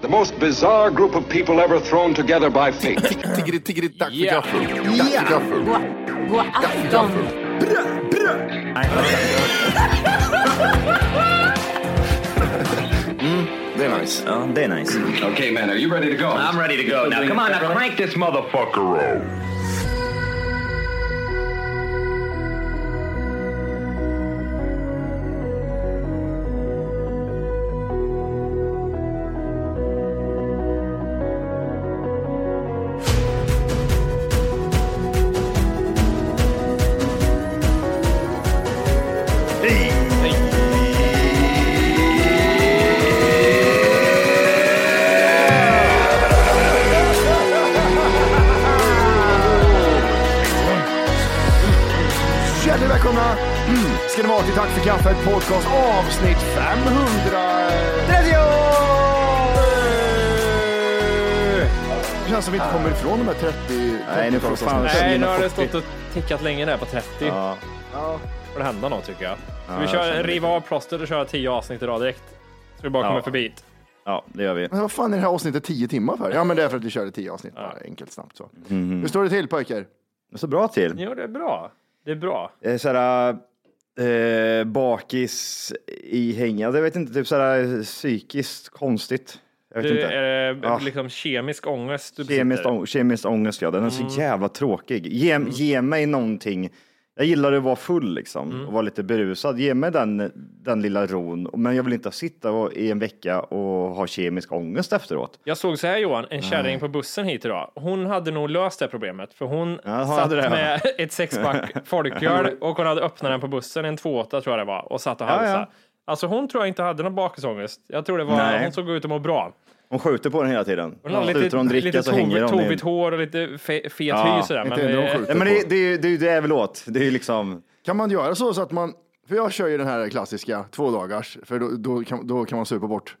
The most bizarre group of people ever thrown together by fate. Tiggeri, tiggeri, dack för Ja. gaffel. Dack för gaffel. God afton! Mm, det är nice. Ja, det är nice. okay, man, are you ready to go? I'm ready to go now. Come on, now crank this motherfucker up. Känns som vi inte kommer ifrån de här 30. Nej, nu får 30 fan-. Nej, nu har det 40. stått och tickat länge där på 30. Ja. Ja. får det hända något tycker jag. Ja, vi kör, det. riva av plåstret och köra 10 avsnitt idag direkt. Så vi bara Ja. kommer förbi. ja, det gör vi. Men vad fan är det här avsnittet 10 timmar för? Ja, men det är för att vi körde 10 avsnitt. Bara enkelt snabbt så. Mhm. Hur står det till pojkar? Det står bra till. Jo, det är bra. Det är bra. Jag är såhär, eh, bakis i hänga. Jag vet inte, typ såhär psykiskt konstigt. Det inte. är Ja. liksom kemisk ångest du besitter. ång- kemiskt ångest, ja. Den är Mm. så jävla tråkig. Ge, ge mig någonting. Jag gillar att vara full liksom Mm. och vara lite berusad. Ge mig den, den lilla ron. Men jag vill inte sitta och, i en vecka och ha kemisk ångest efteråt. Jag såg så här Johan, en kärring på bussen hit idag. Hon hade nog löst det problemet för hon Ja, satt det, med ett sexpack folköl och hon hade öppnat den på bussen, en 2,8 tror jag det var, och satt och Ja, halsade. ja. Alltså hon tror jag inte hade någon bakisångest. Jag tror det var, Nej. hon såg ut att må bra. Hon skjuter på den hela tiden. Hon har lite, hon dricka lite så hänger tovigt, hår och lite fe, fet Ja, hy sådär. Men, eh, skjuter. Nej, men det, det, är ju- det, är ju- det är väl åt. Det är ju liksom. Kan man göra så, så att man, för jag kör ju den här klassiska två dagars, för då, då, kan, då kan man supa bort.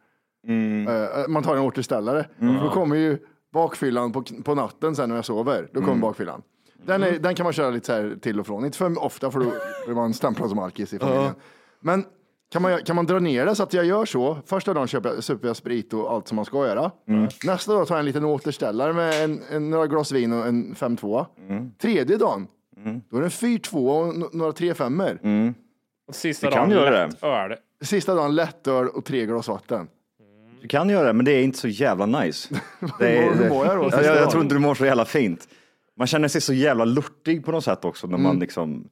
Eh, man tar en återställare. Då kommer ju bakfyllan på, på natten sen när jag sover. Då kommer bakfyllan. Den, är, den kan man köra lite så här till och från. Inte för ofta för då blir man stämplad som alkis i familjen. Men kan man, kan man dra ner det så att jag gör så? Första dagen köper jag, super jag sprit och allt som man ska göra. Nästa dag tar jag en liten återställare med en, en, några glas vin och en 5-2. Tredje dagen, då är det en 4-2 och några 3-5 och sista Vi kan dagen göra lätt öl. Sista dagen lättöl och tre glas vatten. Du kan göra det, men det är inte så jävla nice. Det mår- hur mår jag då jag, sista jag, tror inte du mår så jävla fint. Man känner sig så jävla lurtig på något sätt också när Mm. man liksom.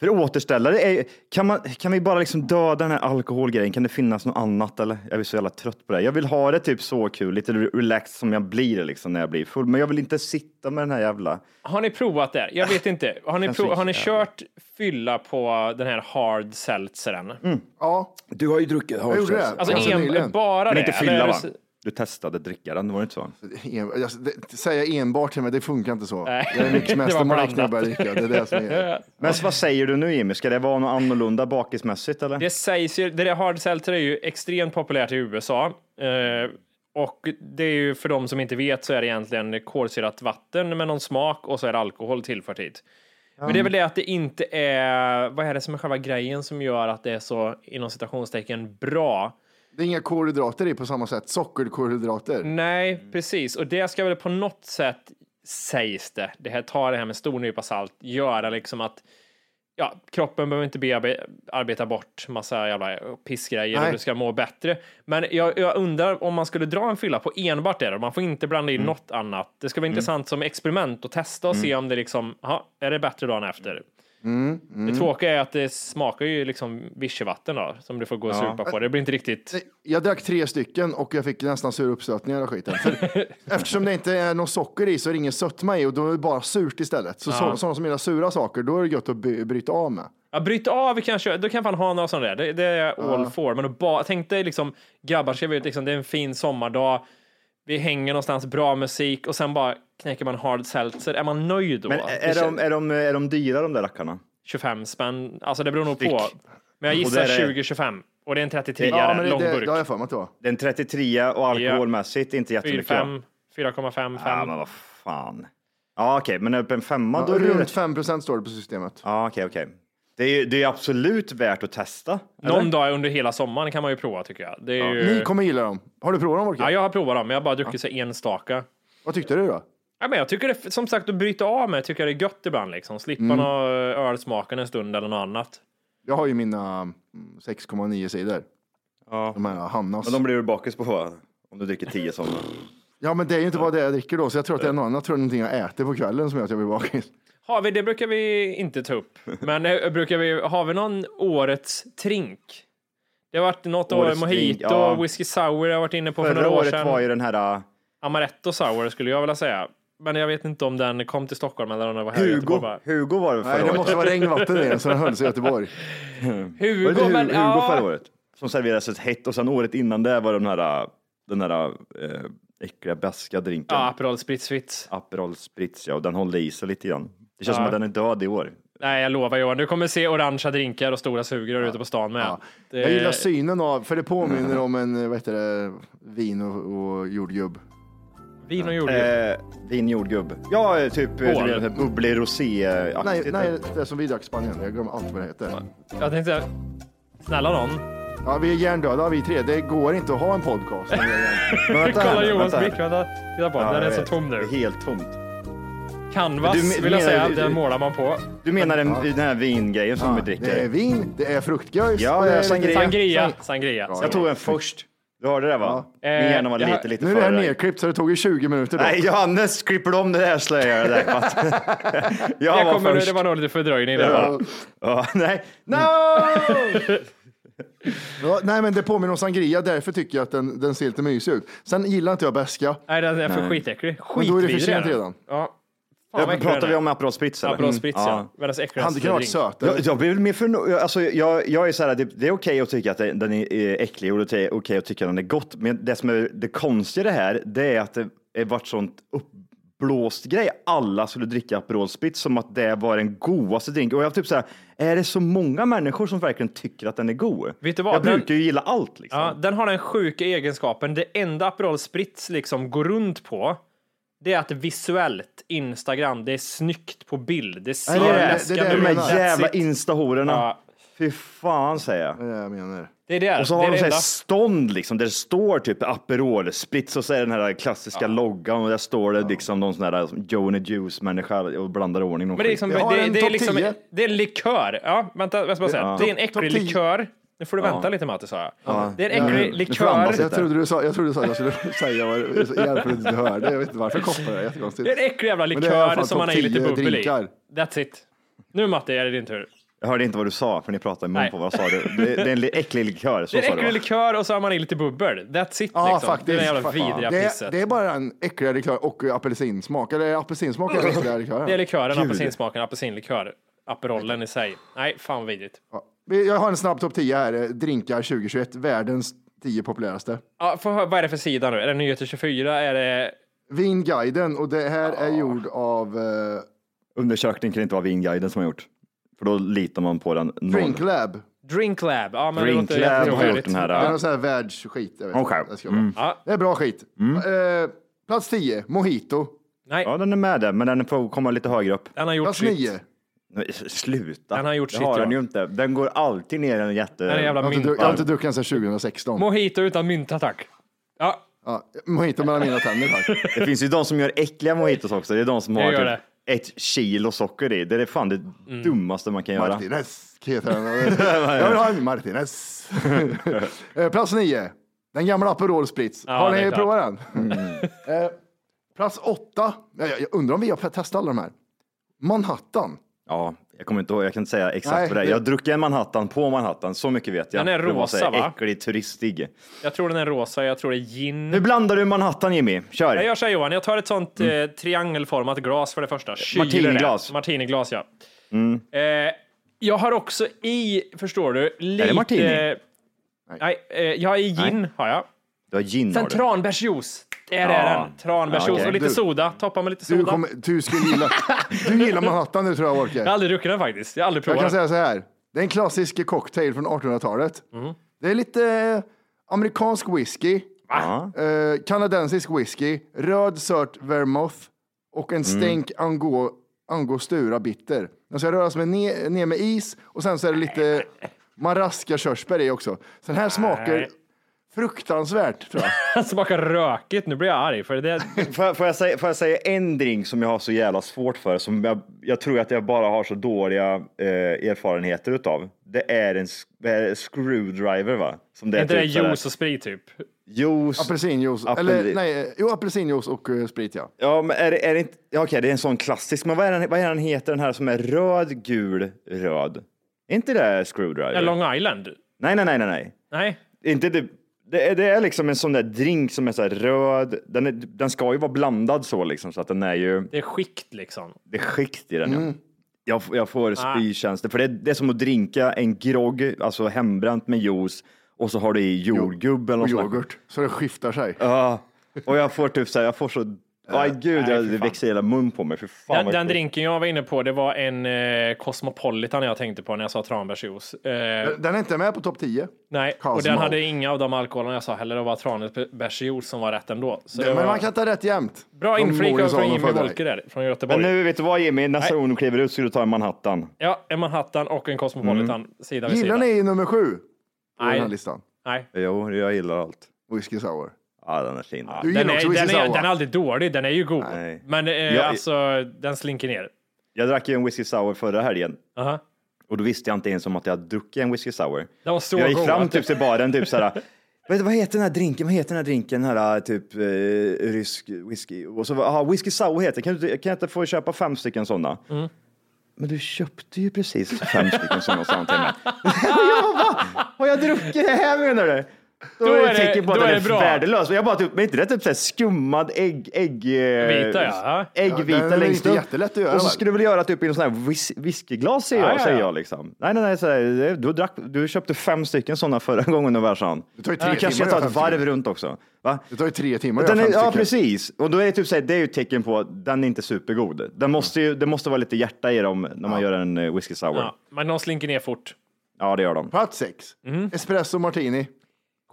För återställare, är, kan, man, kan vi bara liksom döda den här alkoholgrejen? Kan det finnas något annat eller? Jag är så jävla trött på det. Jag vill ha det typ så kul, lite relaxed som jag blir liksom när jag blir full. Men jag vill inte sitta med den här jävla. Har ni provat det? Jag vet inte. Har ni, prov, har ni kört fylla på den här hard seltzeren? Ja, Du har ju druckit gjorde det. Alltså en, nyligen. bara Men det? inte fylla eller- va? Du testade dricka den, var det inte så? En, alltså, det, säga enbart till mig, det funkar inte så. Nej. Jag är mycket Det var mästermark när jag börjar dricka. Det är det som är. Men vad säger du nu Jimmy? Ska det vara något annorlunda bakismässigt eller? Det sägs ju, det där hard seltzer är ju extremt populärt i USA. Eh, och det är ju för de som inte vet så är det egentligen kolsyrat vatten med någon smak och så är det alkohol tillfört hit. Men det är väl det att det inte är, vad är det som är själva grejen som gör att det är så inom citationstecken bra? Det är inga kolhydrater i på samma sätt. Sockerkolhydrater. Nej, precis. Och det ska väl på något sätt, sägs det, det här tar det här med stor nypa salt, göra liksom att ja, kroppen behöver inte bearbeta bort massa jävla pissgrejer Nej. och du ska må bättre. Men jag, jag undrar om man skulle dra en fylla på enbart det. då. Man får inte blanda in något annat. Det ska vara intressant som experiment att testa och se om det liksom, aha, är det bättre dagen efter? Det tråkiga är att det smakar ju liksom vichyvatten då, som du får gå och supa på. Det blir inte riktigt... Jag drack tre stycken och jag fick nästan sur uppstötningar av skiten. För eftersom det inte är något socker i så är det ingen sötma i och då är det bara surt istället. Så så- sådana som gillar sura saker, då är det gött att by- bryta av med. Ja, bryt av kanske, då kan fan ha några sådana där. Det, det är all for. Men bara, tänk dig liksom, grabbar ska vi ut, liksom, det är en fin sommardag. Vi hänger någonstans, bra musik och sen bara knäcker man hard seltzer. Är man nöjd då? Men är, de, är, de, är de dyra de där rackarna? 25 spänn, alltså det beror nog Styck. på. Men jag gissar där är- 20-25 och det är en 33 Ja, Ja, men det, lång det, burk. det har jag för mig att det var. Det är en 33 och alkoholmässigt inte jättemycket. 4,5, 4,5, 5. Ja, men vad fan. Ja, okej, men upp en femma då Ja, är det runt rätt. 5 procent står det på systemet. Ja, okej, okej. Det är det är absolut värt att testa. eller? Någon dag under hela sommaren kan man ju prova tycker jag. Det är ju... Ni kommer gilla dem. Har du provat dem, Orke? Ja, jag har provat dem, men jag har bara druckit så enstaka. Vad tyckte du då? Ja, men jag tycker det, som sagt, att bryta av med tycker jag det är gött ibland liksom. Slippa Mm. nå ölsmaken en stund eller något annat. Jag har ju mina mm, 6,9 sidor. Ja. De här Hannas. Men de blir du bakis på va? om du dricker 10 sådana. Ja, men det är ju inte bara det jag dricker då, så jag tror att det är något annat. Jag tror någonting jag äter på kvällen som gör att jag blir bakis. Har vi, det brukar vi inte ta upp. Men eh, brukar vi, har vi någon årets trink? Det har varit något år Årets mojito, drink, ja. whisky sour jag har varit inne på för Förra några år året sedan. var ju den här uh, Amaretto sour skulle jag vilja säga. Men jag vet inte om den kom till Stockholm eller om den var här i Hugo. Göteborg bara. Hugo var det förra Nej, det året. måste vara regnvatten i den, så den höll sig i Göteborg. Hugo, Var det men Hugo ja. förra året? Som serverades ett hett och sen året innan det var den här, uh, den här uh, äckliga beska drinken. Ja, Aperol Spritz. Aperol Spritz, ja, och den håller i sig lite grann. Det känns som Ja. att den är död i år. Nej, jag lovar Johan, du kommer se orangea drinkar och stora sugrör ute på stan med. Ja. Det- Jag gillar synen av, för det påminner om en, vad heter det, vin och, och jordgubb. Vin och jordgubb. Eh, din jordgubb. Ja, typ bubblig rosé-aktigt. Nej, nej, det är som vi drack i Spanien. Jag glömmer alltid vad det heter. Jag tänkte, snälla någon. Ja, vi är hjärndöda vi tre. Det går inte att ha en podcast. Men vänta här Kolla Johans blick, vänta. Titta på Ja, den, är så vet. tom nu. Det är helt tomt. Canvas Du vill jag menar- säga, den målar man på. Du menar den, den här vingrejen som vi dricker? Det är vin, det är fruktgöjs. Ja, och det ja, är sangria. Sangria, sangria. Jag tog en först. Du hörde det va? Min Eh, hjärna var jag- lite, lite Nu är det här nerklippt så det tog ju 20 minuter. Då. Nej, Johannes, klipper om det där göra det. jag var kommer, först. det var nog lite fördröjning där bara. Ja, nej. No! ja, nej, men det påminner om sangria. Därför tycker jag att den, den ser lite mysig ut. Sen gillar inte jag beska. Nej, den är för skitäcklig. Men då är det för Skitvidrig sent redan. Ja. Jag äcklig pratar vi om Aperol Spritz eller? Aperol Spritz, Mm, ja. Världens Han äckligaste kan vara drink. sötare. Jag, jag blir mer för, alltså, jag, jag är så här, det, det är okej att tycka att den är är äcklig och det är okej att tycka att den är gott. Men det som är det konstiga i det här, det är att det är varit sånt uppblåst grej. Alla skulle dricka Aperol Spritz som att det var den godaste drinken. Och jag typ så här, är det så många människor som verkligen tycker att den är god? Vet du vad? Jag Den- brukar ju gilla allt liksom. Ja, den har den sjuka egenskapen. Det enda Aperol Spritz liksom går runt på, det är att visuellt, Instagram, det är snyggt på bild. Det ser Nej, det är- det- läskande det är det ut. De menar. här jävla instahororna. Ja, Fy fan säger jag. Det är det jag menar. det är det. Och så det har är de det så här enda. stånd liksom, där det står typ Aperol Spritz och så är den här klassiska loggan och där står det liksom någon sån här Joni Juice människa och blandar i ordning. Men det är, liksom, Vi har det, en det är topp liksom, 10. det är en likör. Ja, vänta, jag ska bara säga. Ja. Det är en Topp äcklig 10. likör. Nu får du vänta lite Matte, sa jag. Det är en äcklig likör. Jag trodde du sa, jag trodde du sa att jag skulle säga vad det hjälper inte du hörde. Jag vet inte varför jag kopplar det. Jättekonstigt. Det är en äcklig jävla i likör som man topp är lite 10 bubbel i. That's it. Nu Matte, är det din tur. Jag hörde inte vad du sa för ni pratade i mun på vad sa du? Det, det är en li- äcklig likör, så Det är sa en äcklig likör och så har man i lite bubbel. That's it Ja, liksom. faktiskt. Det är den jävla vidriga det, pisset. det är bara en äckligare likör och apelsinsmak. Eller är apelsinsmak är äckligare likör? Det är likören, apelsinsmaken, apelsinlikör. Aperollen i sig. Nej, fan vidrigt. Ja. Vi- Jag har en snabb topp 10 här. eh, Drinkar 2021. Världens 10 populäraste. Ja, få höra, vad är det för sida nu? Är det Nyheter 24? Är det... Vinguiden och det här är gjord av eh, Undersökning kan inte vara Vinguiden som har gjort. För då litar man på den noll. Drink Lab. Drink Lab? Ja, men Drink det låter Lab har gjort den här. Det är Ja. någon sån här världsskit. Jag vet Okej. inte. Det, ska vara. Ja, det är bra skit. Eh, plats 10, Mojito. nej, ja, den är med där, men den får komma lite högre upp. den har gjort Plats sitt. 9. Nej, Sluta. Den har gjort det sitt, har ja. den ju inte. Den går alltid ner en jätte... Den är jävla Jag har inte, mynta. druck- jag har inte druckit den sedan 2016. Mojito utan mynta, tack. Ja, Ja, mojito mellan mina tänder tack. Det finns ju de som gör äckliga mojitos också. Det är de som har jag gör typ ett kilo socker i. Det är fan det Mm. dummaste man kan göra. Martinez heter den. Jag vill ha en Martinez. Eh, Plats nio. Den gamla Aperol Spritz. Ja, Har det är ni klart. provat den? Eh, Plats åtta. Jag, jag undrar om vi har testat alla de här. Manhattan. Ja, jag kommer inte ihåg, jag kan inte säga exakt Nej, vad det är. det- Jag druckit en Manhattan på Manhattan, så mycket vet jag. Den är Det rosa, va? Äcklig, turistig. Jag tror den är rosa, jag tror det är gin. Hur blandar du Manhattan Jimmy? Kör! Jag gör så här Johan, jag tar ett sånt eh, triangelformat glas för det första. Kyler Mm. Martiniglas. det. Martiniglas ja. Eh, jag har också i, förstår du, lite... martini? Nej, eh, jag har i gin har jag. Du har gin Sen har du. tranbärsjuice. Där är Ja. den. Tranbärsjuice Ja, okej. och lite Du- soda. Toppa med lite Du, soda. kommer, du skulle gilla, du gillar Manhattan nu tror jag Jag har Orke. aldrig druckit den faktiskt. Jag har aldrig Jag provat kan den. säga så här. Det är en klassisk cocktail från 1800-talet. Mm. Det är lite eh, amerikansk whisky, eh, kanadensisk whisky, röd sört vermouth och Mm. en stänk ango, angostura bitter. Den ska röras med ner, ner med is och sen så är det lite maraska körsbär i också. Så den här smakar Nej. Fruktansvärt tror jag. Smakar rökigt. Nu blir jag arg för det. Får, jag- får, jag säga, får jag säga en drink som jag har så jävla svårt för, som jag, jag tror att jag bara har så dåliga eh, erfarenheter utav. Det är en det, screwdriver va? Som det Är inte det typ här- juice och sprit typ? Juice. Apelsinjuice, Apel- eller nej, eh, jo apelsinjuice och eh, sprit ja. Ja, men är det, är det inte, ja, okej, det är en sån klassisk, men vad är den, vad är den heter den här som är röd, gul, röd? Är inte det screwdriver? Ja, Long Island? Nej, nej, nej, nej, nej. Nej. Inte det, det, är, det är liksom en sån där drink som är så här röd. Den, är, den ska ju vara blandad så liksom, så att den är ju, Det är skikt liksom. det är skikt i den. Mm. Ja. Jag, jag får Ah. spykänslor, för det, det är som att drinka en grogg, alltså hembränt med juice, och så har du i jordgubb eller Och yoghurt, så det skiftar sig. Ja, och jag får typ så här, jag får så, aj gud, nej, jag, det växer hela mun på mig. För fan Den, den drinken jag var inne på, det var en eh, Cosmopolitan jag tänkte på när jag sa tranbärsjuice. Eh, Den är inte med på topp 10. nej, och Cosmo. den hade inga av de alkoholerna jag sa heller. Det var tranbärsjuice som var rätt ändå. Så det Men var man kan ta rätt jämt. bra inflik från och Jimmy. Wolke där, från Men Göteborg. nu, vet du vad Jimmy, nästa gång du kliver ut ska du ta en Manhattan. Ja, en Manhattan och en Cosmopolitan sida vid Gillar sida. ni nummer sju på Nej. den här listan? Nej. Jo, jag gillar allt. Whisky sour. Ja, den är fin. Ja, Du den, gillar är, också den, whisky är, sour. den är aldrig dålig, den är ju god. Nej. Men eh, Jag- alltså, den slinker ner. Jag drack ju en whisky sour förra helgen Aha. och då visste jag inte ens om att jag hade druckit en whisky sour. Den var så jag gick god. fram typ till baren, typ såhär, vad, vad heter den här drinken? Vad heter den här drinken? Den här typ eh, rysk whisky. Och så var, aha, whisky sour heter kan, du, kan jag inte få köpa fem stycken sådana? Mm. Men du köpte ju precis fem stycken sådana sa han till mig. jag bara, har jag druckit det här menar du? Då, Då är det det- ett tecken på att då den är är det bra. värdelös. Jag bara typ, men inte det typ så här skummad ägg, ägg, eh, Vita, ja. äggvita Ja, längst upp. jättelätt att göra, Och så skulle du väl göra typ i en sån här whis whiskyglas säger, Ja, jag, ja, säger ja. jag liksom. Nej, nej, nej, så här, du, drack, du köpte fem stycken sådana förra gången han. Det tar ju tre Du kanske ska timmar ta ett varv runt också. Va? Det tar ju tre timmar Den är, ja, precis. Och då är det typ så här, det är ju ett tecken på att den är inte supergod. Den måste ju, det måste vara lite hjärta i dem när man gör en eh, whisky sour. Ja. Ja, men de slinker ner fort. det gör de. Plats sex. Mm. Espresso martini.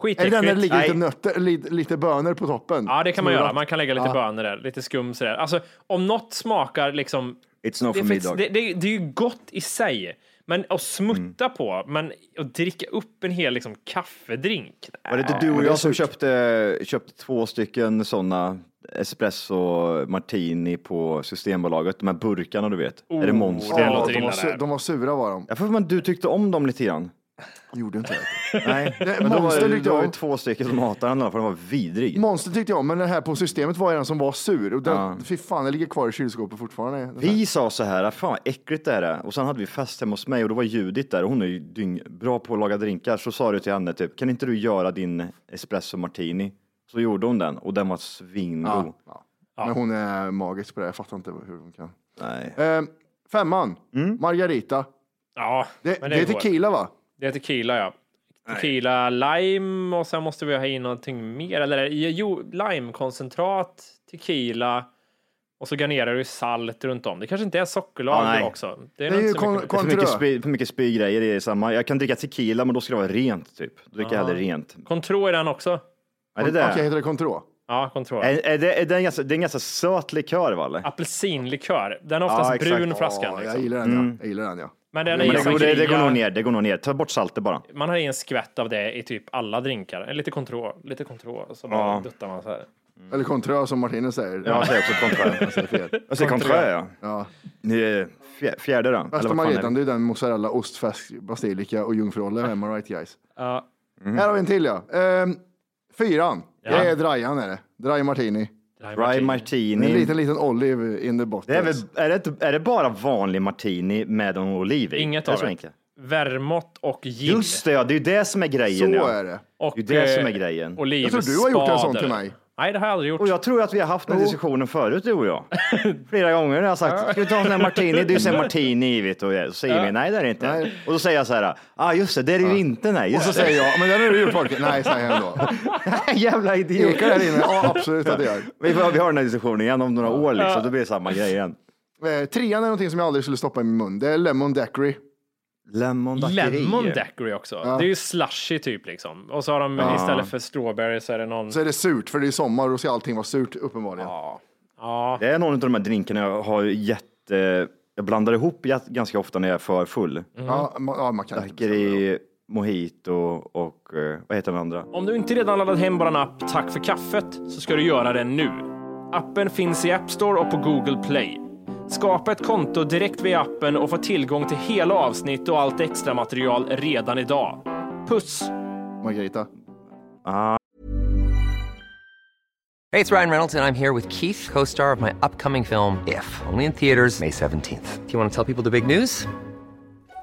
Är det den där det Skitäckligt. ligger lite nötter, lite, lite bönor på toppen? Ja, det kan man göra. Man kan lägga lite Ja. bönor där, lite skum sådär. Alltså, om något smakar liksom... It's not Det, for är me dog. det, det, det är ju gott i sig, men att smutta Mm. på, men att dricka upp en hel liksom, kaffedrink. Var det inte du och jag som köpte, köpte två stycken sådana espresso martini på Systembolaget? De här burkarna du vet. är det Oh, monster? det de, var de var sura var de. Jag får för att du tyckte om dem lite grann. Gjorde inte det. Nej, Det- men då var Monster det, tyckte det var jag ju om. två stycken som hatade den, för den var vidrig. Monster tyckte jag om, men den här på systemet var den som var sur. Och den, Ja. Fy fan, den ligger kvar i kylskåpet fortfarande. Den här. Vi sa så här, fan vad äckligt det här är. Och sen hade vi fest hemma hos mig och då var Judit där och hon är ju dyng, bra på att laga drinkar. Så sa du till henne typ, kan inte du göra din espresso martini? Så gjorde hon den och den var svingod. Ja, ja. Men hon är magisk på det, jag fattar inte hur hon kan. Nej. Eh, femman, Mm. Margarita. Ja, Det, men det är går. tequila va? Det är tequila, ja. Tequila, lime och sen måste vi ha in någonting mer. Eller jo, limekoncentrat, tequila och så garnerar du salt runt om. Det kanske inte är Ja, sockerlag nej. också. Det är, Det är ju kon- mycket för mycket, Contrö. spy, för mycket spygrejer i samma. Jag kan dricka tequila men då ska det vara rent typ. Då dricker jag hellre rent. Contro är den också. Är det det? Okej, heter det Contro? Ja, Contro. Är, är det, är det, en ganska, det är en ganska söt likör va? Apelsinlikör. Den är oftast Ja, exakt. brun flaskan. Ja, jag Liksom. gillar den ja. Jag gillar den ja. Men den Men är det, i går, det, det går nog ner, det går nog ner. Ta bort saltet bara. Man har en skvätt av det i typ alla drinkar. Lite Contro, lite Contro. Så bara Ja. duttar man så här. Eller Contrö som Martinez säger. Ja, jag säger också konträ. Jag säger fel. Jag säger konträ, ja. Ja. Ni är fjär- Fjärde då? Bästa Margretan, det? det är den mozzarella, ost, färsk basilika och jungfruolle. Am I right guys? Ja. Här har vi en till ja. Ehm, fyran. Det är Drajan är det. Dry Martini. Dry En martini. liten, liten olive in the bottom. Det är, väl, är, det, inte- är det bara vanlig martini med en oliv i? Inget är av så det. enkelt? Vermouth och gin. Just det, ja, det är ju det som är grejen. Så ja. är det. Och, Det är det som är eh, grejen. Olivspader. Jag tror du har gjort en sån till mig. Nej, det har jag aldrig gjort. Och jag tror att vi har haft den diskussionen förut, du och jag. Flera gånger har jag sagt, ska vi ta en sån martini? Du säger martini, vet du. Och så säger vi, nej det är det inte. Nej. Och då säger jag så här, ah just det, det är det ju inte, nej. Och så säger jag, men den har du gjort Folke. Nej, säger han då. Jävla idiot. Ekar där inne? Ja, absolut att det gör. Vi har den här diskussionen igen om några år, liksom. då blir det samma grej igen. Eh, trean är någonting som jag aldrig skulle stoppa i min mun. Det är lemon daiquiri. Lemon daiquiri. Lemon daiquiri också. Det är ju slushy typ liksom. Och så har de istället för strawberry så är det någon... Så är det surt, för det är sommar och då ska allting vara surt uppenbarligen. Ja. Ja. Det är någon av de här drinkarna jag har jätte... Jag blandar ihop ganska ofta när jag är för full. Ja, man, ja, man kan. Daiquiri, mojito och eh, vad heter den andra? Om du inte redan laddat hem vår app Tack för kaffet så ska du göra det nu. Appen finns i App Store och på Google Play. Skapa ett konto direkt via appen och få tillgång till hela avsnitt och allt extra material redan idag. Puss! Margarita. Hey, it's Ryan Reynolds, and I'm here with Keith, co star of my upcoming film, If, only in theaters, May 17th. Do you want to tell people the big news?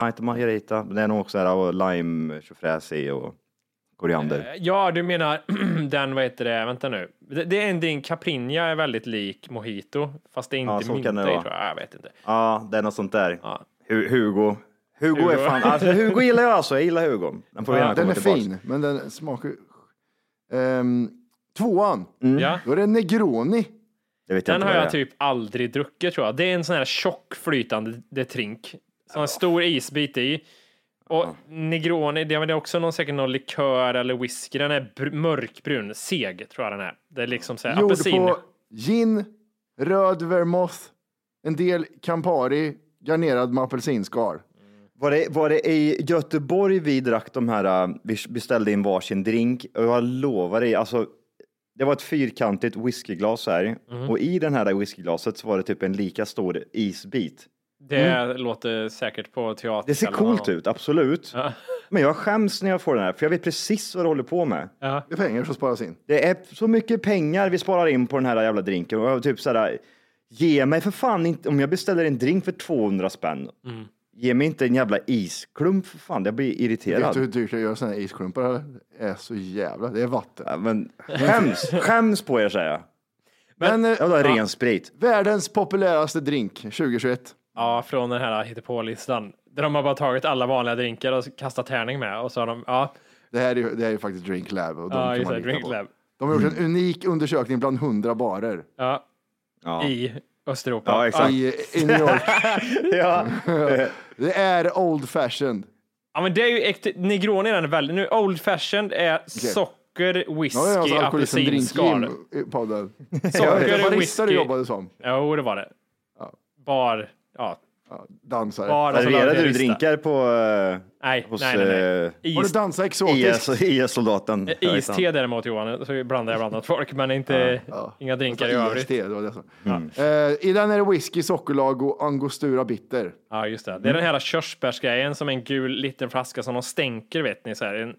Nej, inte margarita. Det är nog också här och lime, tjofräs i och koriander. Ja, du menar den, vad heter det, vänta nu. Det, det är en din Caprinja är väldigt lik Mojito, fast det är inte Ja, så mynta kan i det tror vara. jag. Jag vet inte. Ja, det är något sånt där. Ja. Hu- Hugo. Hugo. Hugo. är fan, alltså Hugo gillar jag alltså. Jag gillar Hugo. Den får Ja, gärna Den är tillbaks. fin, men den smakar... Um, tvåan, Ja. då är det Negroni. Det vet jag Den inte har jag typ aldrig druckit tror jag. Det är en sån här tjock flytande detrink. Som en stor isbit i. Och Negroni, det är också någon, säkert någon likör eller whisky. Den är br- mörkbrun, seg tror jag den är. Det är liksom så här Gjord apelsin. på gin, röd vermouth, en del Campari, garnerad med apelsinskal. Var det, var det i Göteborg vi drack de här, äh, vi beställde in varsin drink och jag lovar dig, alltså det var ett fyrkantigt whiskyglas här Mhm. och i den här whiskyglaset så var det typ en lika stor isbit. Det låter säkert på teater. Mm. Det ser coolt ut, absolut. Ja. Men jag skäms när jag får den här, för jag vet precis vad det håller på med. Ja. Det är pengar som sparas in. Det är så mycket pengar vi sparar in på den här jävla drinken och typ såhär, ge mig för fan inte, om jag beställer en drink för 200 spänn, Mm. ge mig inte en jävla isklump för fan, jag blir irriterad. Vet du hur dyrt det är att göra sådana här isklumpar? eller? Det är så jävla... Det är vatten. Ja, men skäms, skäms på er säger jag. Men, eh, Jag vill ha ren sprit. världens populäraste drink 2021. Ja, från den här hittepå-listan. Där de har bara tagit alla vanliga drinkar och kastat tärning med. Och så har de, ja, Det här är, ju- det här är faktiskt Drink Lab. Och de ja just det, Drink. Lab. De har gjort en unik undersökning bland 100 barer Ja, Ja. i Östeuropa. Ja, exakt. i, i New York. Ja. Det är old fashioned. Ja, men det är ju äkta, Negroni är den väldigt, nu Old Fashioned är socker, har jag whisky, alltså alkoholisten apelsinskal. Drink i podden. Socker, Barista du whisky. jobbade som. Jo, det var det. Bar, ja. Dansare. Serverade du drinkar på eh, Nej, hos nej, nej. nej. eh, Har du Is, dansat exotiskt? IS, IS-soldaten? iste däremot Johan, så blandar jag bland annat folk, men inte, inga drinkar i övrigt. IST, det var det som. Mm. Eh, I den är det whisky, sockerlag och angostura bitter. Ja, just det. Det är den här körsbärsgrejen som en gul liten flaska som de stänker, vet ni, så här, en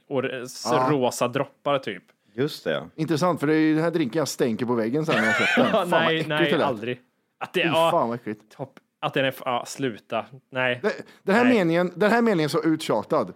rosa droppar typ. Just det. Intressant, för det är ju den här drinken jag stänker på väggen sen när jag köpt den. Fan, nej, nej, aldrig. Att det, ja, Fan vad äckligt. topp. Att den är, ja, sluta. Nej. Det- Den här, Nej. meningen, den här meningen är så uttjatad.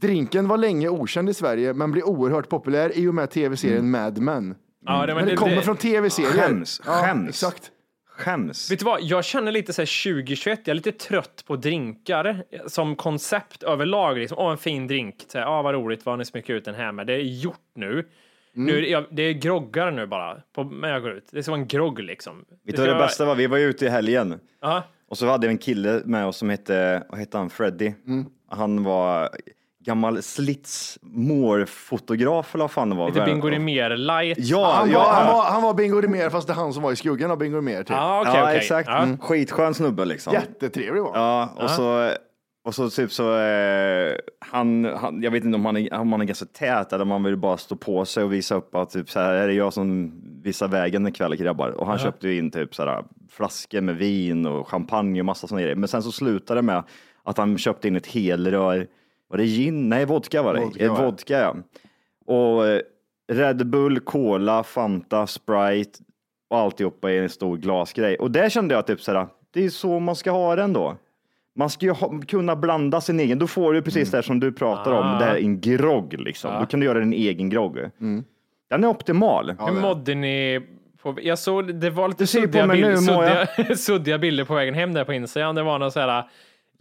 Drinken var länge okänd i Sverige men blev oerhört populär i och med tv-serien Mad Men. Ja, det, Men det kommer från tv-serier. Skäms, Ja, skäms. Exakt. Skäms. Vet du vad, jag känner lite så här 2021, jag är lite trött på drinkar som koncept överlag. Liksom. Åh, en fin drink. Så här, ah, vad roligt, vad har ni smyckat ut den här med? Det är gjort nu. Nu är det- jag, det är groggar nu bara, på, när jag går ut. Det ska vara en grogg liksom. Vet du ska vad det vara- bästa var? Vi var ju ute i helgen Ja, och så hade vi en kille med oss som hette, vad hette han, Freddy. Han var gammal slits målfotograf eller vad fan det var. lite Bingo Rimér light. Ja, Han, ja, var, han, var, han var Bingo Rimér fast det är han som var i skuggan av Bingo Rimér. Typ. Ja, okej, ja okej. exakt. Mm. Skitskön snubbe liksom. Jättetrevlig var han. Ja, och så, och så typ så, eh, han, han, jag vet inte om han, är, om han är ganska tät eller om han vill bara stå på sig och visa upp att typ så här är det jag som visar vägen ikväll grabbar. Och han köpte ju in typ så här flaskor med vin och champagne och massa sådana grejer. Men sen så slutade det med att han köpte in ett helrör, var det gin? Nej, vodka var det. Vodka, Eh, det. vodka ja. Och eh, Red Bull, Cola, Fanta, Sprite och alltihopa i en stor glasgrej. Och där kände jag typ så här, det är så man ska ha den då. Man ska ju ha, kunna blanda sin egen, då får du precis det här som du pratar om, det här en grogg liksom. Då kan du göra din egen grogg. Den är optimal. Hur mådde ni? På, jag såg, det var lite suddiga, nu, bild, jag. suddiga, suddiga bilder på vägen hem där på Instagram. Det var någon så här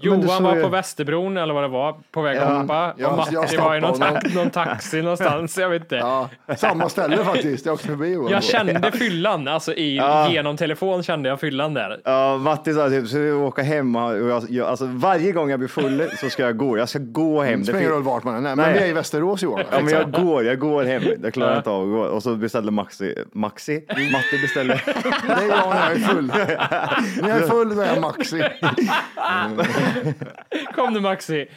Johan var på Västerbron eller vad det var, på väg att Ja, hoppa. jag- och Matti var i någon, ta- någon taxi någonstans, jag vet inte. Ja, samma ställe faktiskt. Jag åkte förbi Johan. Jag kände fyllan, alltså i, genom telefon kände jag fyllan där. Ja, Matti sa typ, så vi åka hem och jag, jag, alltså, varje gång jag blir full så ska jag gå. Jag ska gå hem. Det Det spelar ingen roll vart man är. Nej, men vi är i Västerås Johan. Ja, men jag går, jag går hem. Jag klarar inte av att gå. Och så beställde Maxi, Maxi, Matti beställde. Det är jag när jag är full. När jag är full då är jag Maxi. Kom du Maxi.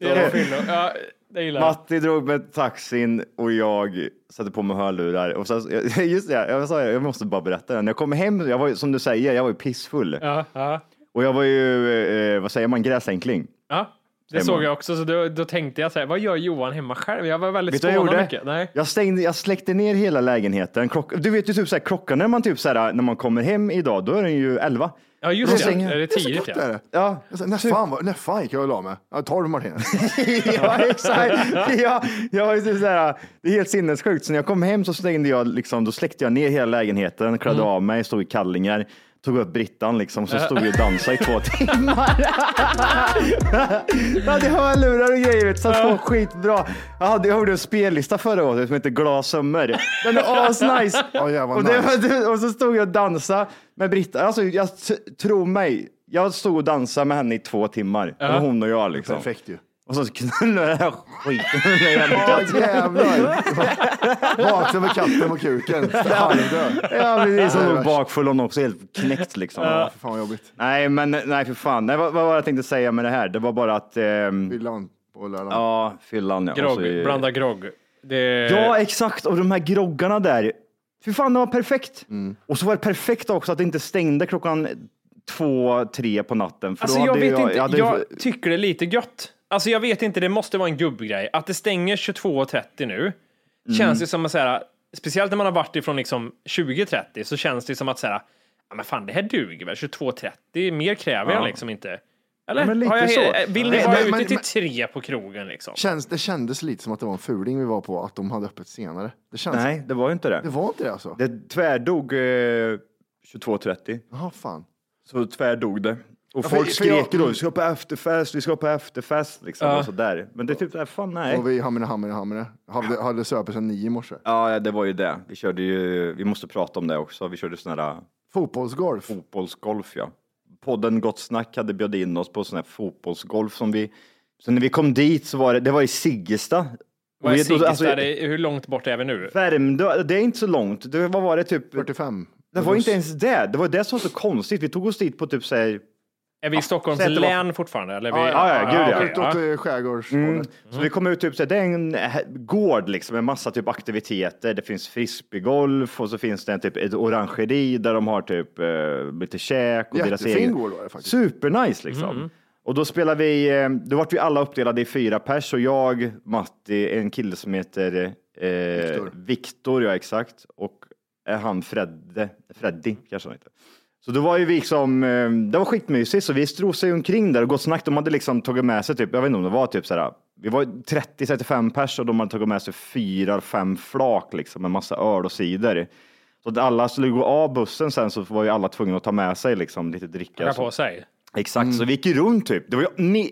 Det är en fyllo. Ja, det gillar jag. Matti drog med taxin och jag satte på mig hörlurar. Och sen, just det, jag, sa, jag måste bara berätta det. När jag kom hem, jag var, som du säger, jag var ju pissfull. Ja, ja, Och jag var ju, eh, vad säger man, gräsänkling. ja. Det Hemma. såg jag också, så då, då tänkte jag så här, vad gör Johan hemma själv? Jag var väldigt Vet gjorde? mycket. Nej. Jag, stängde, jag släckte ner hela lägenheten. Klock, du vet ju typ så här, klockan när man typ så här, när man kommer hem idag, då är den ju 11. Ja, just det. stänger- Är det Det är tidigt? Ja. är det. Ja, Jag sa, När fan, var- när fan gick jag och la mig? Ja, 12 Martinez. ja exakt. Ja, jag var ju typ så här, det är helt sinnessjukt. Så när jag kom hem så stängde jag, liksom, då släckte jag ner hela lägenheten, klädde av mig, stod i kallingar. Tog upp Brittan liksom, så stod jag och dansade i två timmar. jag hade hörlurar och grejer, satt på skitbra. Jag, hade, jag gjorde en spellista förra året som heter Glassummer. Den är asnice. Ja, jävlar och, det, nice. och så stod jag och dansade med Britta. Alltså, jag t- tror mig, jag stod och dansade med henne i två timmar. Det var hon och jag liksom. Perfekt ju. Och så knullade jag den här skiten Ja, katten. jävlar. Vaknade med katten på kuken. Halvdöd. Ja, precis. Hon låg bakfull och också helt knäckt liksom. Ja, för fan vad jobbigt. Nej, men nej för fan. Nej, vad, vad var det jag tänkte säga med det här? Det var bara att, ehm, Fyllan på lördagen. ja, fyllan ja. Och Grogg, så- blanda grogg. Det... Ja, exakt. Och de här groggarna där. Fy fan, det var perfekt. Mm. Och så var det perfekt också att det inte stängde klockan två, tre på natten. För då Alltså jag vet inte, jag, hade ju- tycker det är lite gött. Alltså jag vet inte, det måste vara en gubbgrej. Att det stänger 22.30 nu, Mm. känns det som att säga, speciellt när man har varit ifrån liksom 20.30 så känns det som att säga, ja men fan det här duger väl, 22.30, mer kräver jag liksom inte. Eller? men lite Har jag, så. Vill ni vara men- ute men- till men- tre på krogen liksom? Känns, det kändes lite som att det var en fuling vi var på, att de hade öppet senare. Det känns, Nej, det var ju inte det. Det var inte det alltså? Det tvärdog eh, 22.30. Jaha, fan. Så tvärdog det. Och Ja, för- folk jag- skrek ju då, vi ska på efterfest, vi ska på efterfest liksom Ja. och sådär. Men det är typ, såhär, fan nej. Och vi hamnade, hamnade, hamnade. Hade, hade söpit sedan nio i morse. Ja, det var ju det. Vi körde ju, vi måste prata om det också. Vi körde sån här Fotbollsgolf. fotbollsgolf ja. Podden Gott Snack hade bjudit in oss på sån här fotbollsgolf som vi, så när vi kom dit så var det, det var i Siggesta. Vad är Och vi- Siggesta? alltså, Det- hur långt bort är vi nu? Värmdö, det är inte så långt. Det, vad var det typ? 45. Det var inte ens det. Det var det som var så konstigt. Vi tog oss dit på typ så här, Är vi i Stockholms att det var- län fortfarande? Eller vi... Ja, ja, ja, gud, ja. Utåt eh, skärgårdshållet. Så vi kom ut typ så här, det är en eh, gård liksom med massa typ aktiviteter. Det finns frisbeegolf och så finns det en typ ett orangeri där de har typ eh, lite käk och deras Jättefin egen. gård var det faktiskt. Supernice liksom. Och då spelar vi, eh, då vart vi alla uppdelade i fyra pers och jag, Matti, en kille som heter eh, Viktor. Ja exakt. Och är han Fredde, Freddy kanske han heter. Så då var ju vi liksom, eh, det var skitmysigt, så vi strosade omkring där och gott snack. De hade liksom tagit med sig typ, jag vet inte om det var typ så här, vi var 30-35 pers och de hade tagit med sig fyra, fem flak liksom med massa öl och cider. Så att alla skulle gå av bussen sen så var ju alla tvungna att ta med sig liksom lite dricka. Så. på sig. Exakt, så vi gick ju runt typ. Det var ju ni,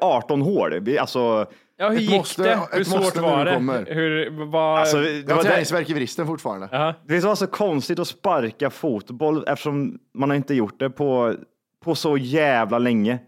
eh, 18 hål. Vi, alltså, Ja, hur Ett gick måste- det? ett Hur svårt var det? kommer. Hur, var... alltså, det, Jag har träningsvärk i vristen fortfarande. Jaha. det var så konstigt att sparka fotboll eftersom man har inte gjort det på, på så jävla länge.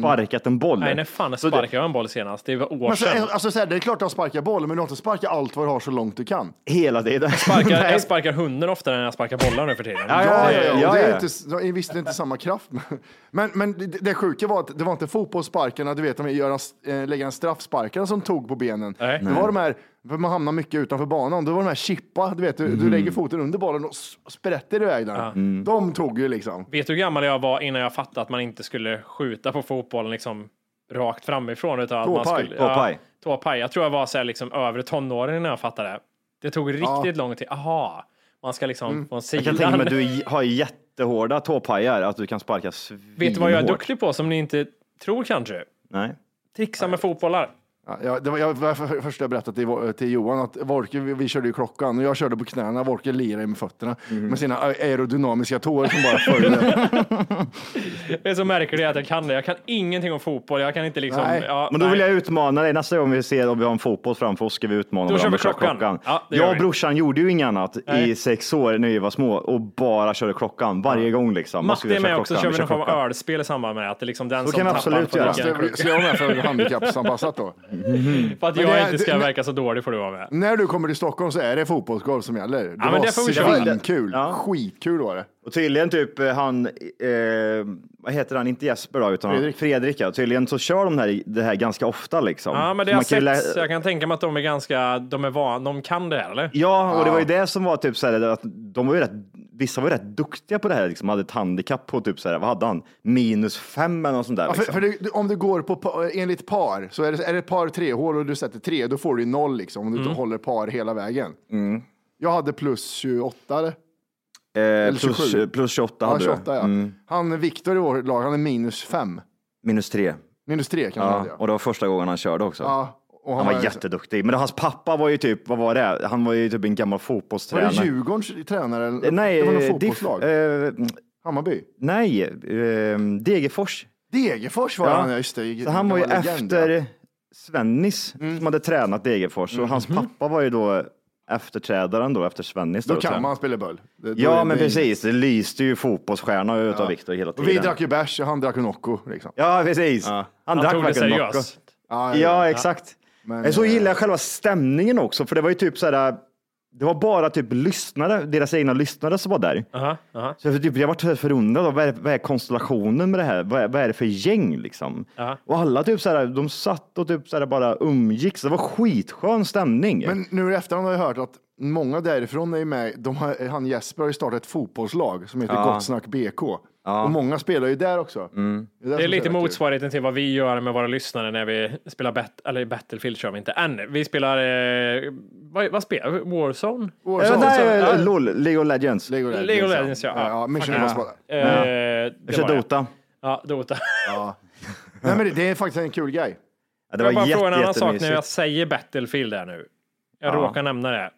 Sparkat en boll. Nej, när fan Så sparkade jag en boll senast? Det var år Men så, sedan. alltså, så här, det är klart att sparka boll, men du har inte sparkat allt vad du har så långt du kan. Hela tiden. Sparkar, Nej. jag sparkar hunden oftare än jag sparkar bollar nu för tiden. Ja, Ja, ja, ja. det är inte, jag visste det är inte samma kraft. Men, men det, det sjuka var att det var inte fotbollssparkarna, du vet, de gör en, eh, lägga en straffsparkare som tog på benen. Nej. Det var de här, för man hamnar mycket utanför banan, det var de här chippa, du vet, du, Mm. du lägger foten under bollen och sprätter iväg den. De tog ju liksom. Vet du hur gammal jag var innan jag fattade att man inte skulle skjuta på fotbollen liksom rakt framifrån? Utan att man Tåpaj. skulle, Tåpaj. Ja, tåpaj. Jag tror jag var så här, liksom övre tonåren när jag fattade det. Det tog riktigt lång tid. Aha, man ska liksom Mm. från Jag kan tänka mig sidan. att du har jättehårda tåpajar, att du kan sparka Vet du vad jag är svinhårt. duktig på som ni inte tror kanske? Nej. Trixa med fotbollar. Ja, jag, det var jag, var för, först jag berättade till, till Johan att Wolke, vi, vi körde ju klockan och jag körde på knäna, Wolke lirade med fötterna med sina aerodynamiska tår som bara följde. Det är så märkligt att jag kan det. Jag kan ingenting om fotboll. Jag kan inte liksom... Nej. Ja, Men då nej. vill jag utmana dig. Nästa gång vi ser om vi har en fotboll framför oss ska vi utmana Då kör varandra vi köra klockan. Ja, det jag och vi. brorsan gjorde ju inget annat Nej. i sex år när vi var små och bara körde klockan varje gång liksom. Matte är med också, klockan? kör vi någon form av klockan. ölspel i samband med att det är liksom den Så som kan vi tappar absolut får göra. dricka en Ska jag vara med för handikappsanpassat då? För att jag det- inte ska verka så dålig får du vara med. När du kommer till Stockholm så är det fotbollsgolf som gäller. Det men var det svinkul. Ja. Skitkul var det. Och tydligen typ eh, han, eh, vad heter han, inte Jesper då, utan Fredrik. Fredrik. ja. Tydligen så kör de här, det här ganska ofta liksom. Ja, men det har man ju sett. Jag kan tänka mig att de är ganska, de är van, de kan det här eller? Ja, och det var ju det som var typ så här, att de var ju rätt, vissa var rätt duktiga på det här, liksom, hade ett handikapp på typ så här, vad hade han, minus fem eller något sånt där. Ja, för, liksom. för det, om det går på, enligt par, så är det, är det ett par tre hål och du sätter tre, då får du ju noll liksom, om du Mm. håller par hela vägen. Mm. Jag hade plus 28, eller? eh, plus, 27. plus 28 Ja, hade 28 du. ja. Mm. Han Viktor i vårt lag, han är minus fem. Minus tre. Minus tre kan man Ja, säga. och det var första gången han körde också. Ja, och Han var jätteduktig, men hans pappa var ju typ, vad var det? Han var ju typ en gammal Var fotbollstränare. det Djurgårdens tränare? Eller? Eh, Nej, det var något eh, fotbollslag. diff- eh, Hammarby. nej, eh, Degerfors. Degerfors var Ja. han, ja, just det. Så han var ju Gammal legend, efter ja. Mm. Svennis som hade tränat Degerfors och hans pappa var ju då efterträdaren då efter Svennis. Då så kan man spela boll. Det- då Ja, men det- precis. Det lyste ju fotbollsstjärna ut av Viktor hela Och tiden. vi drack ju bärs och han drack Nocco. Liksom. Ja, precis. Ja. Han, Han drack verkligen Nocco. seriöst. Ja, Ja, exakt. Men, Men så eh, gillar jag själva stämningen också, för det var ju typ så här. Det var bara typ lyssnare, deras egna lyssnare som var där. Aha, aha. Så jag, typ, jag var förundrad av vad är, vad är konstellationen med det här? Vad är, vad är det för gäng liksom? Ja. Och alla typ så här, de satt och typ så här bara umgicks. Det var skitskön stämning. Men nu i efterhand har jag hört att många därifrån är ju med. De har, han Jesper har ju startat ett fotbollslag som heter Ja. Gott Snack BK. Och många spelar ju där också. Mm. Det är lite så jävla kul. motsvarigheten till vad vi gör med våra lyssnare när vi spelar bet eller Battlefield kör vi inte än. Vi spelar, eh, vad, vad spelar vi? Warzone? Eh, så- nej, ja. LOL, League of Legends. Lego Legends, League of Legends, ja. ja. ja Mission Impossible. Eh, Jag det kör det. Dota. Ja, Dota. Nej, men det, det är faktiskt en kul grej. Ja, det Jag var bara jätte, fråga en annan sak när jag säger Battlefield där nu. Jag Ja. råkar nämna det.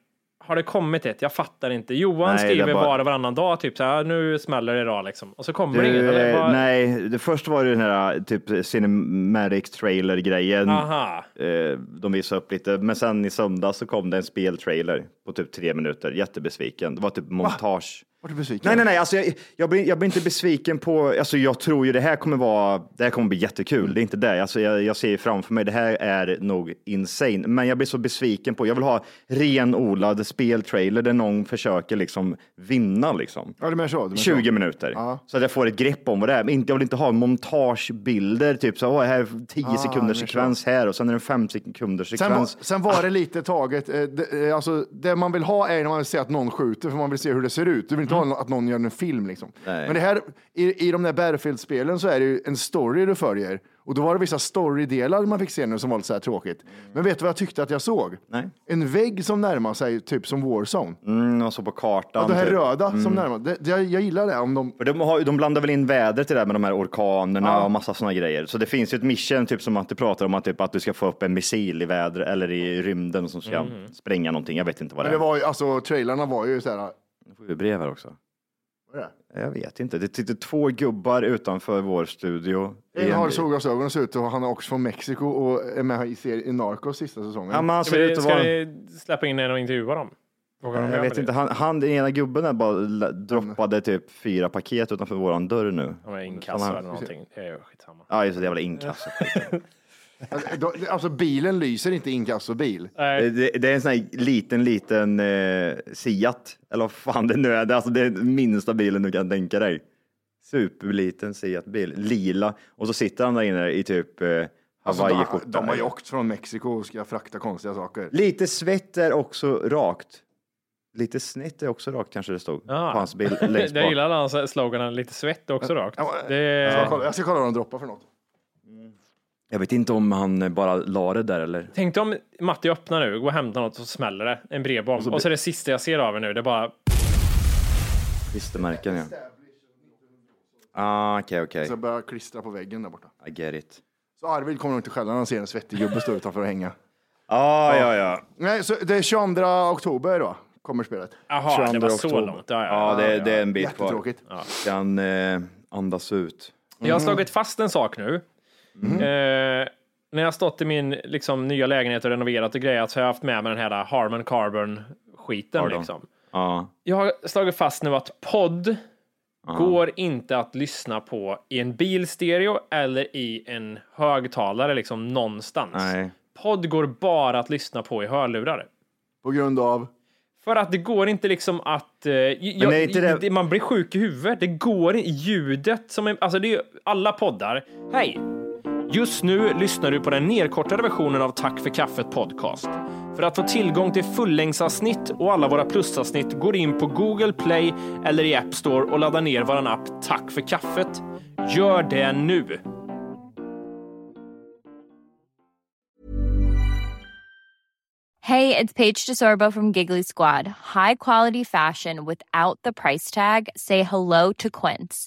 Har det kommit ett? Jag fattar inte. Johan Nej, skriver bara- var och varannan dag, typ så här, nu smäller det idag liksom. Och så kommer det inget. Eller? Vad- nej, det första var det den här typ cinematic trailer grejen. Aha. Eh, de visade upp lite, men sen i söndag så kom det en speltrailer på typ tre minuter. Jättebesviken. Det var typ montage. Var du besviken? Nej, nej, nej, alltså jag, jag, blir, jag blir inte besviken på, alltså jag tror ju det här kommer vara, det här kommer bli jättekul. Det är inte det, alltså jag, jag ser framför mig, det här är nog insane. Men jag blir så besviken på, jag vill ha renodlad speltrailer där någon försöker liksom vinna liksom. Ja, du menar så? Du menar 20 så. minuter. Ja. Så att jag får ett grepp om vad det är. Men inte, jag vill inte ha montagebilder, typ så här, här är 10 Ah, sekunders sekvens här och sen är det en 5 sekunders Sen sekvens. sen var det lite taget, eh, det, eh, alltså, det man vill ha är när man vill se att någon skjuter, för man vill se hur det ser ut. Du vill inte ha att någon gör en film liksom. Nej. Men det här, i, i de där Battlefield-spelen så är det ju en story du följer. Och då var det vissa storydelar man fick se nu som var lite så här tråkigt. Men vet du vad jag tyckte att jag såg? Nej. En vägg som närmar sig, typ som Warzone. Mm, och så på kartan. Och det här typ. röda som närmar det, det, jag, jag gillar det. Om de, För de, har, de blandar väl in väder till det här med de här orkanerna Ja. och massa sådana grejer. Så det finns ju ett mission, typ som att du pratar om att, typ, att du ska få upp en missil i väder eller i rymden som ska spränga någonting. Jag vet inte vad det, men det är. var ju, alltså trailarna var ju så här. Nu får vi brev här också. Vad är det? Jag vet inte. Det sitter två gubbar utanför vår studio. En har solglasögon och ser ut och han är också från Mexiko och är med i, serien, i Narcos sista säsongen. Ja, men han ser ut att ska vara... vi släppa in en och intervjua dem? Fråga dem Jag vet inte, han, han den ena gubben där bara la- droppade typ fyra paket utanför våran dörr nu. Om det är inkasso eller någonting. Det är skitsamma. Ja, just det, jävla inkasso. Alltså bilen lyser inte inkassobil. Nej, Det, det är en sån här liten, liten eh, Seat. Eller vad fan det nu är. Det är, alltså, det är den minsta bilen du kan tänka dig. Superliten Seat-bil. Lila. Och så sitter han där inne i typ eh, Alltså, de, de har ju åkt från Mexiko och ska frakta konstiga saker. Lite svett är också rakt. Lite snett är också rakt kanske det stod Ja. på hans bil längst jag bak. gillar hans slogan, lite svett också rakt. Ja, Det Jag ska är... kolla, jag ska kolla vad de droppar för något. Jag vet inte om han bara la det där eller. Tänk dig om Matti öppnar nu, går och hämtar något och så smäller det. En brevbomb. Och så, är det sista jag ser av er nu. Det är bara... Klistermärken ja. Ah, okej, okej. Så jag börjar klistra på väggen där borta. I get it. Så Arvid kommer nog inte skälla när han ser en svettig gubbe stå utanför och hänga. Ah, ja, ja. Nej, så det är 22 oktober då, kommer spelet. Jaha, det 22 var så oktober. långt. Ja, Ja, det, det är en bit kvar. Jättetråkigt. Kan eh, andas ut. Jag har slagit fast en sak nu. Mm. Eh, när jag har stått i min liksom, nya lägenhet och renoverat och grejat så har jag haft med mig den här Harman Carbon skiten. Liksom. Ja. Jag har slagit fast nu att podd går inte att lyssna på i en bilstereo eller i en högtalare liksom någonstans. Nej. Podd går bara att lyssna på i hörlurar. På grund av... För att det går inte liksom att... Eh, jag, inte det- det- Man blir sjuk i huvudet. Det går inte. Ljudet som är... Alltså det är ju alla poddar. Hej! Just nu lyssnar du på den nedkortade versionen av Tack för kaffet podcast. För att få tillgång till fullängdsavsnitt och alla våra plusavsnitt går in på Google Play eller i App Store och laddar ner vår app Tack för kaffet. Gör det nu! Hej, det är Paige DeSorbo från Giggly Squad. High quality fashion without the price tag. Say hello to Quince.